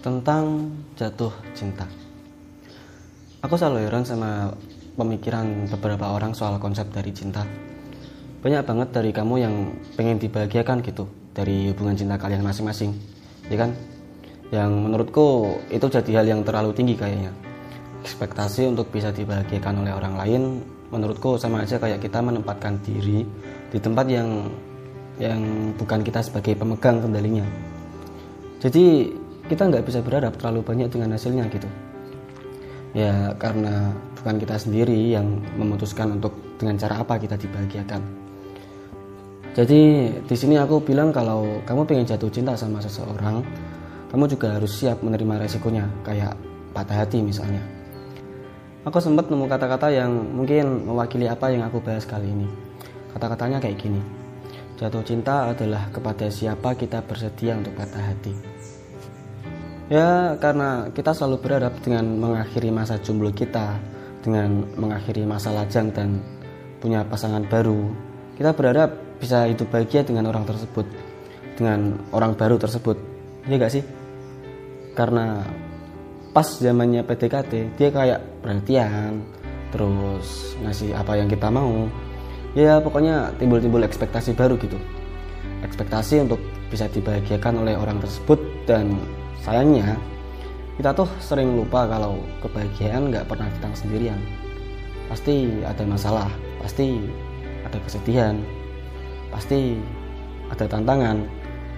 tentang jatuh cinta. Aku selalu heran sama pemikiran beberapa orang soal konsep dari cinta. Banyak banget dari kamu yang pengen dibahagiakan gitu dari hubungan cinta kalian masing-masing, ya kan? Yang menurutku itu jadi hal yang terlalu tinggi kayaknya. Ekspektasi untuk bisa dibahagiakan oleh orang lain menurutku sama aja kayak kita menempatkan diri di tempat yang yang bukan kita sebagai pemegang kendalinya. Jadi kita nggak bisa berharap terlalu banyak dengan hasilnya gitu. Ya karena bukan kita sendiri yang memutuskan untuk dengan cara apa kita dibahagiakan. Jadi di sini aku bilang kalau kamu pengen jatuh cinta sama seseorang kamu juga harus siap menerima resikonya kayak patah hati misalnya. Aku sempat nemu kata-kata yang mungkin mewakili apa yang aku bahas kali ini. Kata-katanya kayak gini jatuh cinta adalah kepada siapa kita bersedia untuk patah hati Ya karena kita selalu berharap dengan mengakhiri masa jomblo kita Dengan mengakhiri masa lajang dan punya pasangan baru. Kita berharap bisa hidup bahagia dengan orang tersebut Dengan orang baru tersebut. Iya gak sih? Karena pas zamannya PDKT dia kayak perhatian Terus ngasih apa yang kita mau. Ya pokoknya timbul-timbul ekspektasi baru gitu. Ekspektasi untuk bisa dibahagiakan oleh orang tersebut dan sayangnya kita tuh sering lupa kalau kebahagiaan nggak pernah datang sendirian. Pasti ada masalah pasti ada kesedihan pasti ada tantangan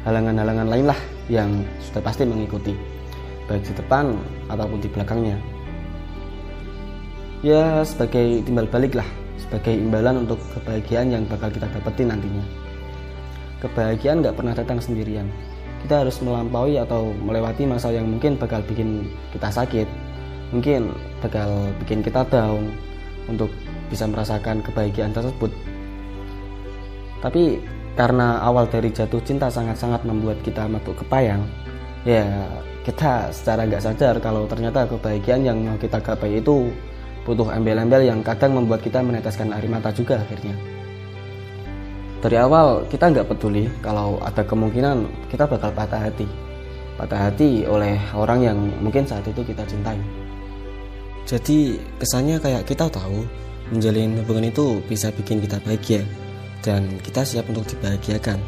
halangan-halangan lain lah yang sudah pasti mengikuti baik di depan ataupun di belakangnya. Ya sebagai timbal balik lah sebagai imbalan untuk kebahagiaan yang bakal kita dapetin nantinya. Kebahagiaan nggak pernah datang sendirian kita harus melampaui atau melewati masa yang mungkin bakal bikin kita sakit mungkin bakal bikin kita down untuk bisa merasakan kebahagiaan tersebut. Tapi karena awal dari jatuh cinta sangat-sangat membuat kita mabuk kepayang ya kita secara nggak sadar kalau ternyata kebahagiaan yang mau kita gapai itu butuh embel-embel yang kadang membuat kita meneteskan air mata juga akhirnya dari awal kita nggak peduli kalau ada kemungkinan kita bakal patah hati. Patah hati oleh orang yang mungkin saat itu kita cintai. Jadi kesannya kayak kita tahu menjalin hubungan itu bisa bikin kita bahagia dan kita siap untuk dibahagiakan.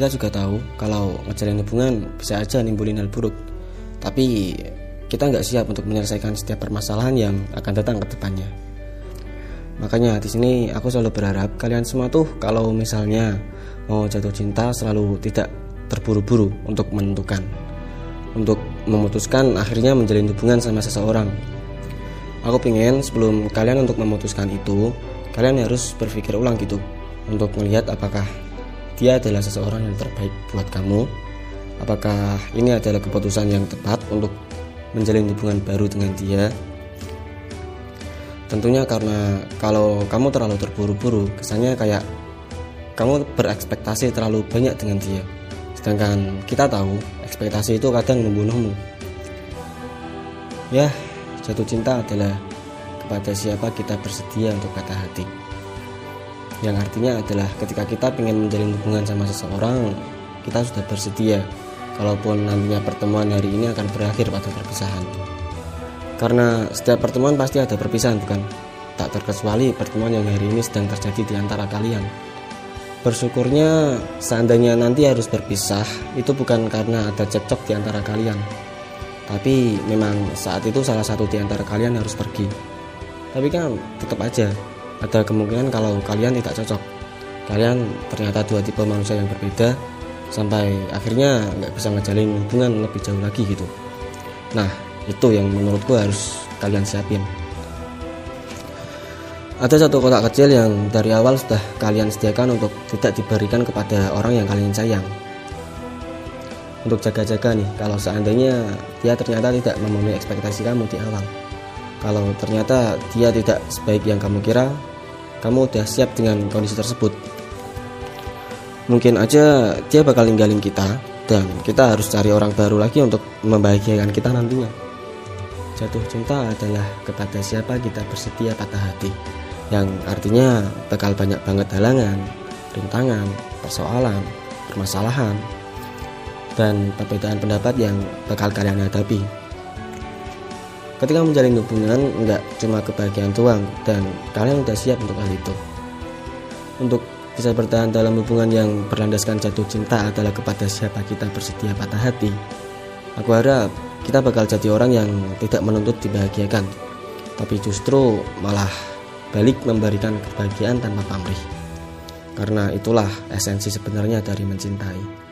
Kita juga tahu kalau ngejalin hubungan bisa aja nimbulin hal buruk tapi kita nggak siap untuk menyelesaikan setiap permasalahan yang akan datang ke depannya. Makanya di sini aku selalu berharap kalian semua tuh kalau misalnya mau jatuh cinta selalu tidak terburu-buru untuk menentukan. Untuk memutuskan akhirnya menjalin hubungan sama seseorang. Aku pengen sebelum kalian untuk memutuskan itu, kalian harus berpikir ulang gitu untuk melihat apakah dia adalah seseorang yang terbaik buat kamu. Apakah ini adalah keputusan yang tepat untuk menjalin hubungan baru dengan dia tentunya karena kalau kamu terlalu terburu-buru kesannya kayak kamu berekspektasi terlalu banyak dengan dia. Sedangkan kita tahu ekspektasi itu kadang membunuhmu. Ya jatuh cinta adalah kepada siapa kita bersedia untuk kata hati. Yang artinya adalah ketika kita ingin menjalin hubungan sama seseorang kita sudah bersedia. Kalaupun nantinya pertemuan hari ini akan berakhir pada perpisahan karena setiap pertemuan pasti ada perpisahan bukan? Tak terkecuali pertemuan yang hari ini sedang terjadi di antara kalian. Bersyukurnya seandainya nanti harus berpisah itu bukan karena ada cekcok di antara kalian. Tapi memang saat itu salah satu di antara kalian harus pergi. Tapi kan tetap aja ada kemungkinan kalau kalian tidak cocok. Kalian ternyata dua tipe manusia yang berbeda sampai akhirnya nggak bisa ngejalin hubungan lebih jauh lagi gitu. Nah, itu yang menurutku harus kalian siapin. Ada satu kotak kecil yang dari awal sudah kalian sediakan untuk tidak diberikan kepada orang yang kalian sayang. Untuk jaga-jaga nih kalau seandainya dia ternyata tidak memenuhi ekspektasi kamu di awal. Kalau ternyata dia tidak sebaik yang kamu kira kamu udah siap dengan kondisi tersebut. Mungkin aja dia bakal ninggalin kita dan kita harus cari orang baru lagi untuk membahagiakan kita nantinya Jatuh cinta adalah kepada siapa kita bersedia patah hati Yang artinya bakal banyak banget halangan, rintangan, persoalan, permasalahan dan perbedaan pendapat yang bakal kalian hadapi. Ketika menjalin hubungan, nggak cuma kebahagiaan doang, dan kalian udah siap untuk hal itu. Untuk bisa bertahan dalam hubungan yang berlandaskan jatuh cinta adalah kepada siapa kita bersedia patah hati. Aku harap kita bakal jadi orang yang tidak menuntut dibahagiakan, tapi justru malah balik memberikan kebahagiaan tanpa pamrih. Karena itulah esensi sebenarnya dari mencintai.